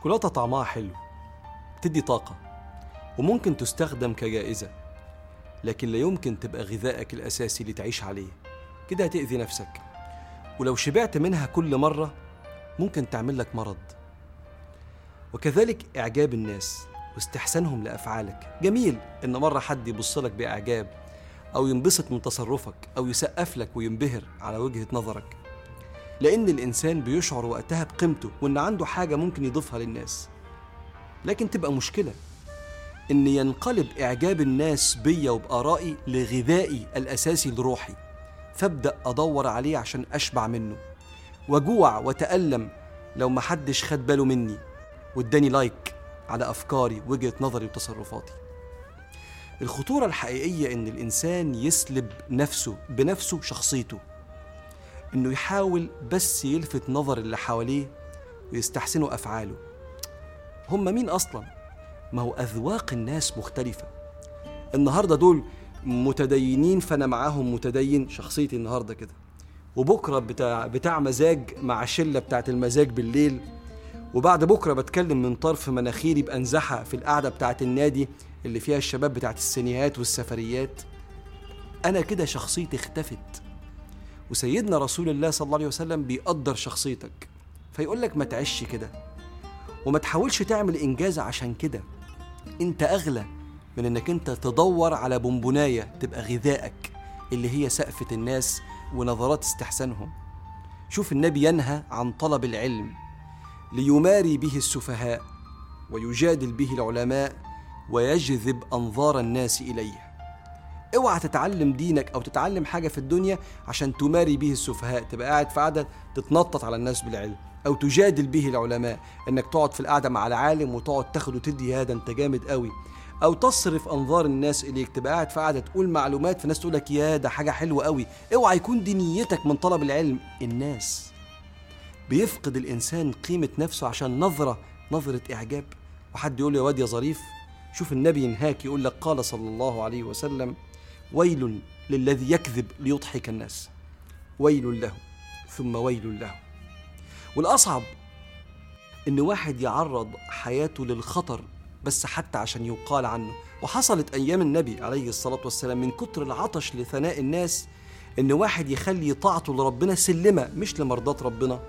الشوكولاتة طعمها حلو تدي طاقة وممكن تستخدم كجائزة لكن لا يمكن تبقى غذائك الأساسي اللي تعيش عليه كده هتأذي نفسك. ولو شبعت منها كل مرة ممكن تعمل لك مرض. وكذلك إعجاب الناس واستحسانهم لأفعالك. جميل إن مرة حد يبص لك بإعجاب أو ينبسط من تصرفك أو يسقف لك وينبهر على وجهة نظرك. لأن الإنسان بيشعر وقتها بقيمته وإن عنده حاجة ممكن يضيفها للناس. لكن تبقى مشكلة إن ينقلب إعجاب الناس بيا وبآرائي لغذائي الأساسي لروحي فأبدأ أدور عليه عشان أشبع منه. وجوع وتألم لو محدش خد باله مني واداني لايك على أفكاري وجهة نظري وتصرفاتي. الخطورة الحقيقية إن الإنسان يسلب نفسه بنفسه شخصيته. إنه يحاول بس يلفت نظر اللي حواليه ويستحسنوا أفعاله. هم مين أصلا؟ ما هو أذواق الناس مختلفة. النهاردة دول متدينين فأنا معاهم متدين شخصيتي النهاردة كده. وبكرة بتاع, بتاع مزاج مع الشلة بتاعت المزاج بالليل. وبعد بكرة بتكلم من طرف مناخيري بأنزحة في القعدة بتاعت النادي اللي فيها الشباب بتاعت السينيات والسفريات. أنا كده شخصيتي اختفت. وسيدنا رسول الله صلى الله عليه وسلم بيقدر شخصيتك. فيقول لك ما تعيش كده وما تحاولش تعمل إنجاز عشان كده. أنت أغلى من إنك أنت تدور على بونبوناية تبقى غذائك اللي هي سقفة الناس ونظرات استحسانهم. شوف النبي ينهى عن طلب العلم ليماري به السفهاء ويجادل به العلماء ويجذب أنظار الناس إليه. اوعى تتعلم دينك أو تتعلم حاجة في الدنيا عشان تماري به السفهاء تبقى قاعد في قعدة تتنطط على الناس بالعلم أو تجادل به العلماء انك تقعد في القعدة مع العالم وتقعد تاخد وتدي هذا انت جامد قوي. أو تصرف انظار الناس اليك تبقى قاعد في قعدة تقول معلومات فالناس تقول لك يا ده حاجة حلوة قوي. اوعى يكون دي نيتك من طلب العلم. الناس بيفقد الإنسان قيمة نفسه عشان نظرة نظرة إعجاب. وحد يقول يا واد يا ظريف شوف النبي ينهاك يقول لك قال صلى الله عليه وسلم ويل للذي يكذب ليضحك الناس. ويل له ثم ويل له. والأصعب إن واحد يعرض حياته للخطر بس حتى عشان يقال عنه. وحصلت أيام النبي عليه الصلاة والسلام من كتر العطش لثناء الناس إن واحد يخلي طاعته لربنا سلمة مش لمرضاة ربنا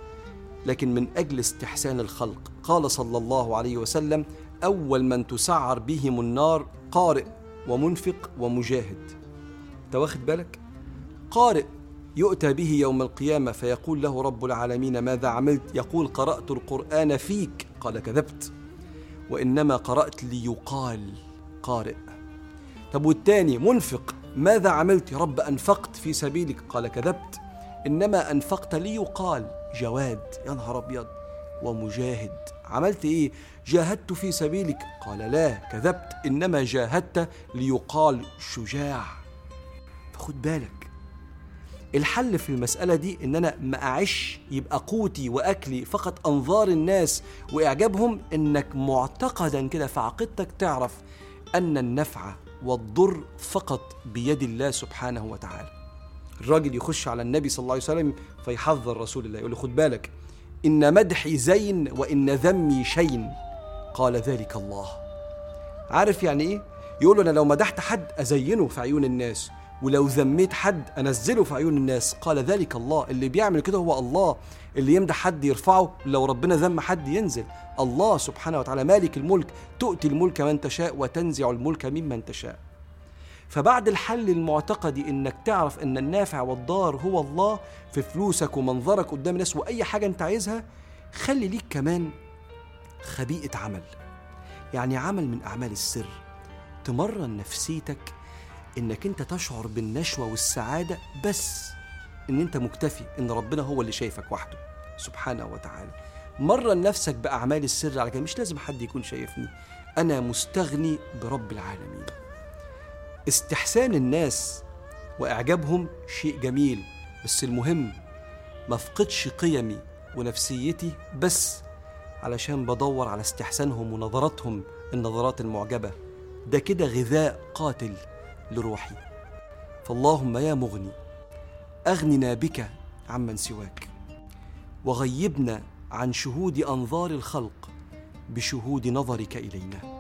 لكن من أجل استحسان الخلق. قال صلى الله عليه وسلم أول من تسعر بهم النار قارئ ومنفق ومجاهد. أنت واخد بالك؟ قارئ يؤتى به يوم القيامة فيقول له رب العالمين ماذا عملت؟ يقول قرأت القرآن فيك. قال كذبت. وإنما قرأت ليقال قارئ. طب والتاني منفق. ماذا عملت يا رب؟ أنفقت في سبيلك. قال كذبت. إنما أنفقت ليقال. جواد. يا نهار أبيض. ومجاهد. عملت إيه؟ جاهدت في سبيلك. قال لا. كذبت. إنما جاهدت ليقال شجاع. فخد بالك. الحل في المسألة دي إن أنا ما أعيش يبقى قوتي وأكلي فقط أنظار الناس وإعجابهم إنك معتقدا كده في عقيدتك تعرف أن النفع والضر فقط بيد الله سبحانه وتعالى. الراجل يخش على النبي صلى الله عليه وسلم فيحذر رسول الله يقول له خد بالك إن مدحي زين وإن ذمي شين. قال ذلك الله. عارف يعني إيه؟ يقول له أنا لو مدحت حد أزينه في عيون الناس. ولو ذميت حد أنزله في عيون الناس. قال ذلك الله. اللي بيعمل كده هو الله. اللي يمدح حد يرفعه. لو ربنا ذم حد ينزل. الله سبحانه وتعالى مالك الملك. تؤتي الملك من تشاء وتنزع الملك ممن تشاء. فبعد الحل المعتقدي إنك تعرف أن النافع والضار هو الله في فلوسك ومنظرك قدام الناس وأي حاجة أنت عايزها خلي ليك كمان خبيئة عمل. يعني عمل من أعمال السر. تمرن نفسيتك إنك أنت تشعر بالنشوة والسعادة بس إن أنت مكتفي إن ربنا هو اللي شايفك وحده. سبحانه وتعالى. مرن نفسك بأعمال السر على كده مش لازم حد يكون شايفني. أنا مستغني برب العالمين. استحسان الناس وإعجابهم شيء جميل. بس المهم ما أفقدش قيمي ونفسيتي بس علشان بدور على استحسانهم ونظراتهم النظرات المعجبة. ده كده غذاء قاتل. لروحي. فاللهم يا مغني أغننا بك عمن سواك. وغيبنا عن شهود أنظار الخلق بشهود نظرك إلينا.